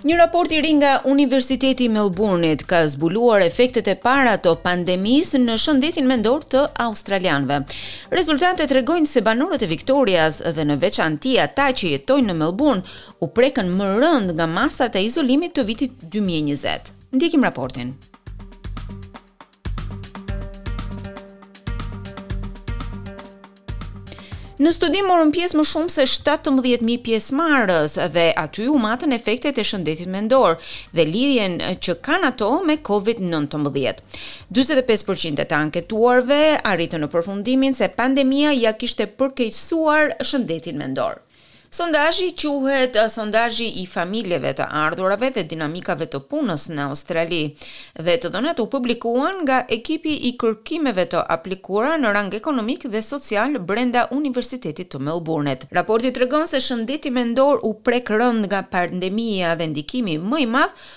Një raport i ri nga Universiteti i Melbourne-it ka zbuluar efektet e para të pandemisë në shëndetin mendor të australianëve. Rezultatet tregojnë se banorët e Victorias dhe në veçanti ata që jetojnë në Melbourne u prekën më rëndë nga masat e izolimit të vitit 2020. Ndjekim raportin. Në studim morën pjesë më shumë se 17.000 pjesëmarrës dhe aty u matën efektet e shëndetit mendor dhe lidhjen që kanë ato me COVID-19. 45% e të anketuarve arritën në përfundimin se pandemia ia kishte përkeqësuar shëndetin mendor. Sondazhi quhet Sondazhi i Familjeve të Ardhurave dhe Dinamikave të Punës në Australi dhe të dhënat u publikuan nga ekipi i kërkimeve të aplikuara në rang ekonomik dhe social brenda Universitetit të Melburnit. Raporti tregon se shëndeti mendor u prek rëndë nga pandemia dhe ndikimi më i madh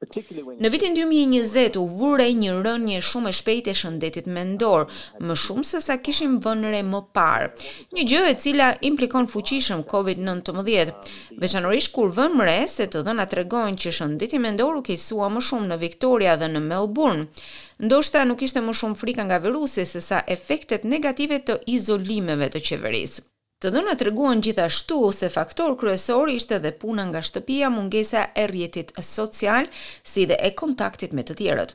Në vitin dy mijë e njëzet u vu re një rënie shumë e shpejtë e shëndetit mendor, më shumë se sa kishim vënë re më parë, një gjë e cila implikon fuqishëm Covid nëntëmbëdhjetë, veçanërisht kur vëmë re se të dhënat tregojnë që shëndeti mendor u keqësua më shumë në Viktoria dhe në Melburn. Ndoshta nuk ishte më shumë frika nga virusi se sa efektet negative të izolimeve të qeverisë. Të dhënat treguan gjithashtu se faktor kryesor ishte dhe puna nga shtëpia, mungesa e rrjetit social, si dhe e kontaktit me të tjerët.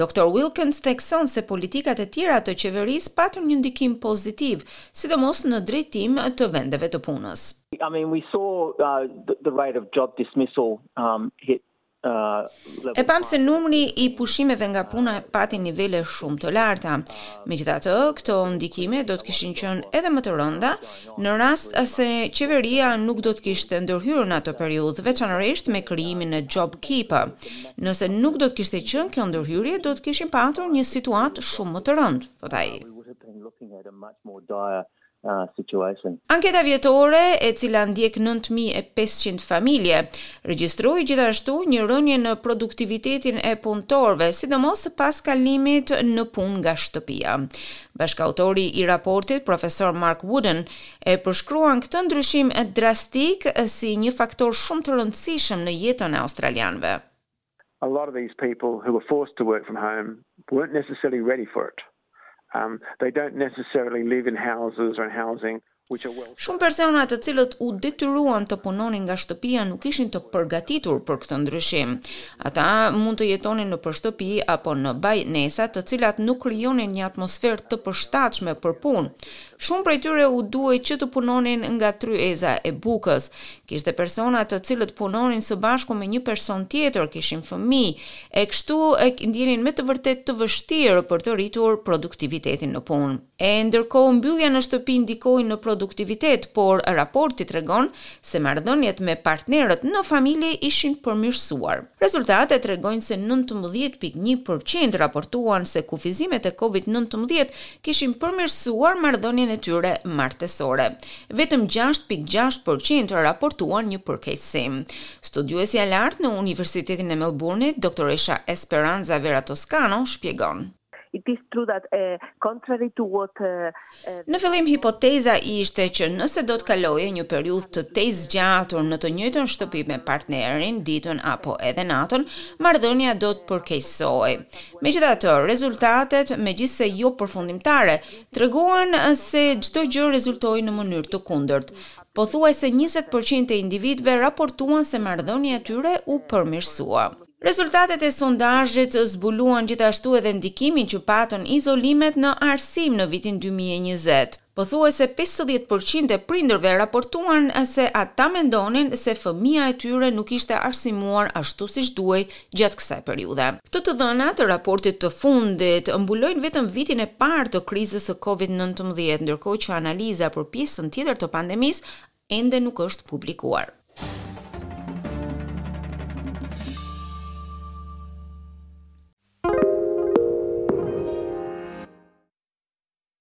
Doktor Wilkins thekson se politikat e tjera të qeverisë patën një ndikim pozitiv, sidomos në drejtim të vendeve të punës. E pamë se numri i pushimeve nga puna pati nivele shumë të larta. Megjithatë, këto ndikime do të kishin qenë edhe më të rënda në rast se qeveria nuk do të kishte ndërhyrë në atë periudhë, veçanërisht me krijimin e JobKeeper. Nëse nuk do të kishte qenë kjo ndërhyrje, do të kishin patur një situatë shumë më të rëndë, thotë ai. Anketa vjetore, e cila ndjek nëntë mijë e pesëqind familje, regjistroi gjithashtu një rënie në produktivitetin e punëtorëve, sidomos pas kalimit në punë nga shtëpia. Bashkautori i raportit, profesor Mark Wooden, e përshkruan këtë ndryshim drastik si një faktor shumë të rëndësishëm në jetën e australianëve. A lot of these people who were forced to work from home weren't necessarily ready for it. Um, they don't necessarily live in houses or in housing which are well. Shumë persona të cilët u detyruan të punonin nga shtëpia nuk ishin të përgatitur për këtë ndryshim. Ata mund të jetonin nëpër shtëpi apo në banesa të cilat nuk krijonin një atmosferë të përshtatshme për punë. Shumë prej tyre u duhej që të punonin nga tryeza e bukës. Kishte persona të cilët punonin së bashku me një person tjetër, kishin fëmijë, e kështu e ndienin me të vërtetë të vështirë për të rritur produktivitetin në punë. E ndërkohë mbyllja në shtëpi ndikoi në produktivitet, por raporti tregon se marrëdhëniet me partnerët në familje ishin përmirësuar. Rezultatet tregojnë se nëntëmbëdhjetë pikë një për qind raportuan se kufizimet e Covid nëntëmbëdhjetë kishin përmirësuar marrëdhënien e tyre martesore. Vetëm gjashtë pikë gjashtë për qind raportuan një përkeqësim. Studiuesja e lartë në Universitetin e Melburnit, doktoresha Esperanza Vera Toscano, shpjegon. It is true that contrary to what the. Në fillim hipoteza ishte që nëse do të kaloje një periudhë të tejzgjatur në të njëjtën shtëpi me partnerin, ditën apo edhe natën, marrëdhënia do të përkeqësohej. Megjithatë, rezultatet, megjithëse jo përfundimtare, treguan se çdo gjë rezultoi në mënyrë të kundërt. Pothuajse njëzet për qind e individëve raportuan se marrëdhënia e tyre u përmirësua. Rezultatet e sondazhit zbuluan gjithashtu edhe ndikimin që patën izolimet në arsim në vitin dy mijë e njëzet. Pothuajse pesëdhjetë për qind e prindërve raportuan se ata mendonin se fëmija e tyre nuk ishte arsimuar ashtu siç duhej gjatë kësaj periudhe. Këto të dhëna të raportit të fundit mbulojnë vetëm vitin e parë të krizës së Covid nëntëmbëdhjetë, ndërkohë që analiza për pjesën tjetër të pandemisë ende nuk është publikuar.